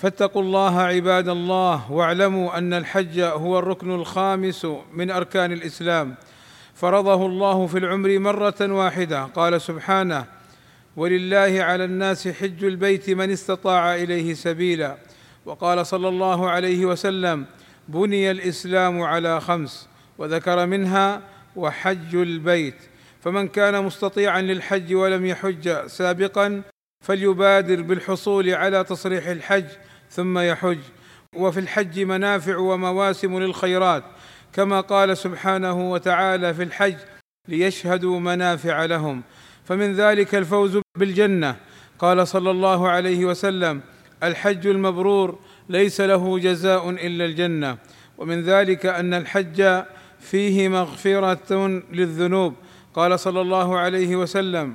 فاتقوا الله عباد الله واعلموا أن الحج هو الركن الخامس من أركان الإسلام. فرضه الله في العمر مرة واحدة. قال سبحانه ولله على الناس حج البيت من استطاع إليه سبيلا. وقال صلى الله عليه وسلم بني الإسلام على خمس. وذكر منها وحج البيت. فمن كان مستطيعا للحج ولم يحج سابقا فليبادر بالحصول على تصريح الحج ثم يحج. وفي الحج منافع ومواسم للخيرات كما قال سبحانه وتعالى في الحج ليشهدوا منافع لهم. فمن ذلك الفوز بالجنة. قال صلى الله عليه وسلم الحج المبرور ليس له جزاء إلا الجنة. ومن ذلك أن الحج فيه مغفرة للذنوب. قال صلى الله عليه وسلم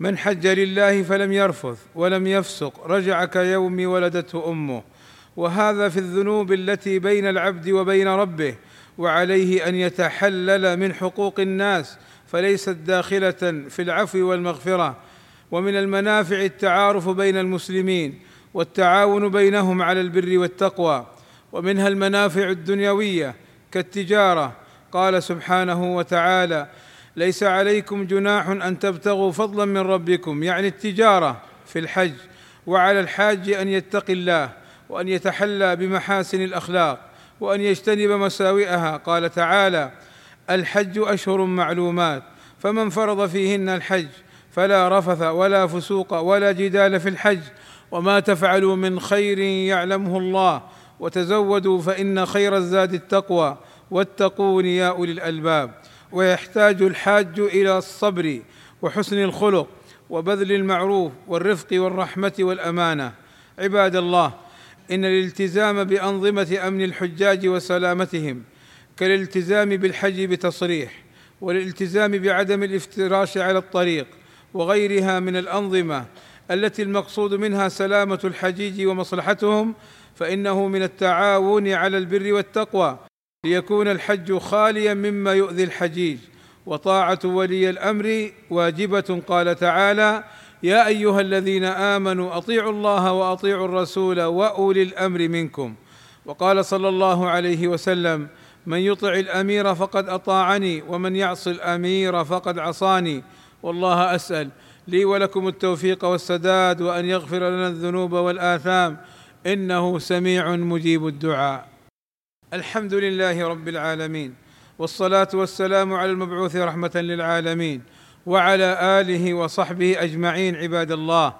من حج لله فلم يرفث ولم يفسق رجع كيوم ولدته أمه. وهذا في الذنوب التي بين العبد وبين ربه وعليه أن يتحلل من حقوق الناس فليست داخلة في العفو والمغفرة. ومن المنافع التعارف بين المسلمين والتعاون بينهم على البر والتقوى. ومنها المنافع الدنيوية كالتجارة. قال سبحانه وتعالى ليس عليكم جناح أن تبتغوا فضلا من ربكم يعني التجارة في الحج وعلى الحاج أن يتقي الله وأن يتحلى بمحاسن الأخلاق وأن يجتنب مساوئها. قال تعالى الحج أشهر معلومات فمن فرض فيهن الحج فلا رفث ولا فسوق ولا جدال في الحج وما تفعلوا من خير يعلمه الله وتزودوا فإن خير الزاد التقوى واتقون يا أولي الألباب. ويحتاج الحاج إلى الصبر وحسن الخلق وبذل المعروف والرفق والرحمة والأمانة. عباد الله إن الالتزام بأنظمة أمن الحجاج وسلامتهم كالالتزام بالحج بتصريح والالتزام بعدم الافتراش على الطريق وغيرها من الأنظمة التي المقصود منها سلامة الحجيج ومصلحتهم فإنه من التعاون على البر والتقوى. ليكون الحج خاليا مما يؤذي الحجيج. وطاعة ولي الأمر واجبة. قال تعالى يا أيها الذين آمنوا أطيعوا الله وأطيعوا الرسول وأولي الأمر منكم. وقال صلى الله عليه وسلم من يطع الأمير فقد أطاعني ومن يعص الأمير فقد عصاني. والله أسأل لي ولكم التوفيق والسداد وأن يغفر لنا الذنوب والآثام. إنه سميع مجيب الدعاء. الحمد لله رب العالمين والصلاة والسلام على المبعوث رحمة للعالمين وعلى آله وصحبه أجمعين عباد الله.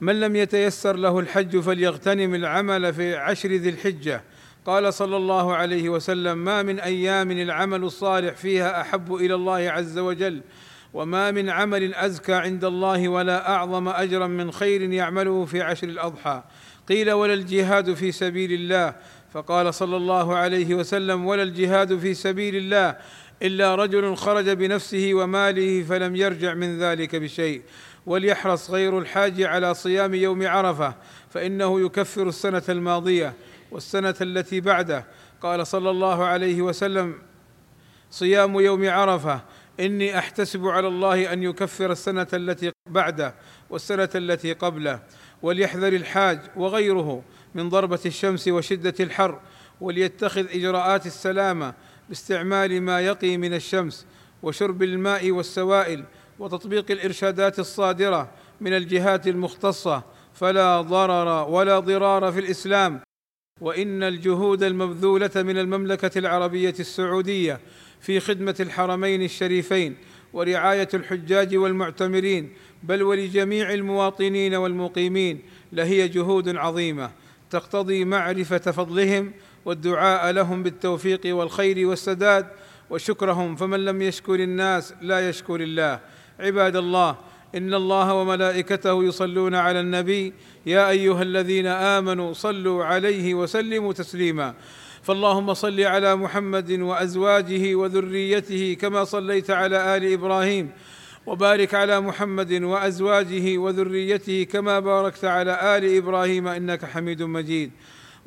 من لم يتيسر له الحج فليغتنم العمل في عشر ذي الحجة. قال صلى الله عليه وسلم ما من أيام العمل الصالح فيها أحب إلى الله عز وجل وما من عمل أزكى عند الله ولا أعظم أجرا من خير يعمله في عشر الأضحى. قيل ولا الجهاد في سبيل الله فقال صلى الله عليه وسلم ولا الجهاد في سبيل الله إلا رجل خرج بنفسه وماله فلم يرجع من ذلك بشيء وليحرص غير الحاج على صيام يوم عرفة فإنه يكفر السنة الماضية والسنة التي بعده. قال صلى الله عليه وسلم صيام يوم عرفة إني أحتسب على الله أن يكفر السنة التي بعده والسنة التي قبله وليحذر الحاج وغيره. من ضربة الشمس وشدة الحر وليتخذ إجراءات السلامة باستعمال ما يقي من الشمس وشرب الماء والسوائل وتطبيق الإرشادات الصادرة من الجهات المختصة. فلا ضرر ولا ضرار في الإسلام. وإن الجهود المبذولة من المملكة العربية السعودية في خدمة الحرمين الشريفين ورعاية الحجاج والمعتمرين بل ولجميع المواطنين والمقيمين لهي جهود عظيمة. تقتضي معرفة فضلهم والدعاء لهم بالتوفيق والخير والسداد وشكرهم فمن لم يشكر الناس لا يشكر الله. عباد الله إن الله وملائكته يصلون على النبي يا أيها الذين آمنوا صلوا عليه وسلموا تسليما. فاللهم صل على محمد وأزواجه وذريته كما صليت على آل إبراهيم. وبارك على محمد وأزواجه وذريته كما باركت على آل إبراهيم إنك حميد مجيد.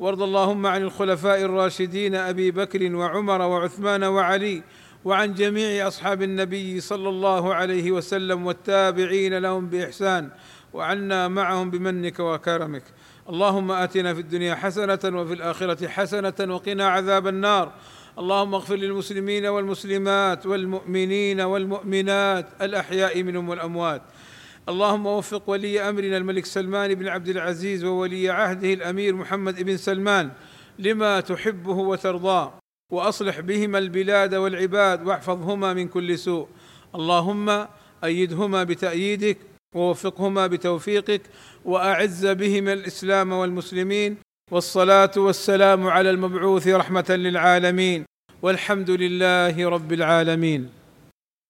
وارض اللهم عن الخلفاء الراشدين أبي بكر وعمر وعثمان وعلي وعن جميع أصحاب النبي صلى الله عليه وسلم والتابعين لهم بإحسان وعنا معهم بمنك وكرمك. اللهم آتنا في الدنيا حسنة وفي الآخرة حسنة وقنا عذاب النار. اللهم اغفر للمسلمين والمسلمات والمؤمنين والمؤمنات الأحياء منهم والأموات. اللهم وفق ولي أمرنا الملك سلمان بن عبد العزيز وولي عهده الأمير محمد بن سلمان لما تحبه وترضاه وأصلح بهما البلاد والعباد واحفظهما من كل سوء. اللهم أيدهما بتأييدك ووفقهما بتوفيقك وأعز بهما الإسلام والمسلمين والصلاة والسلام على المبعوث رحمة للعالمين والحمد لله رب العالمين.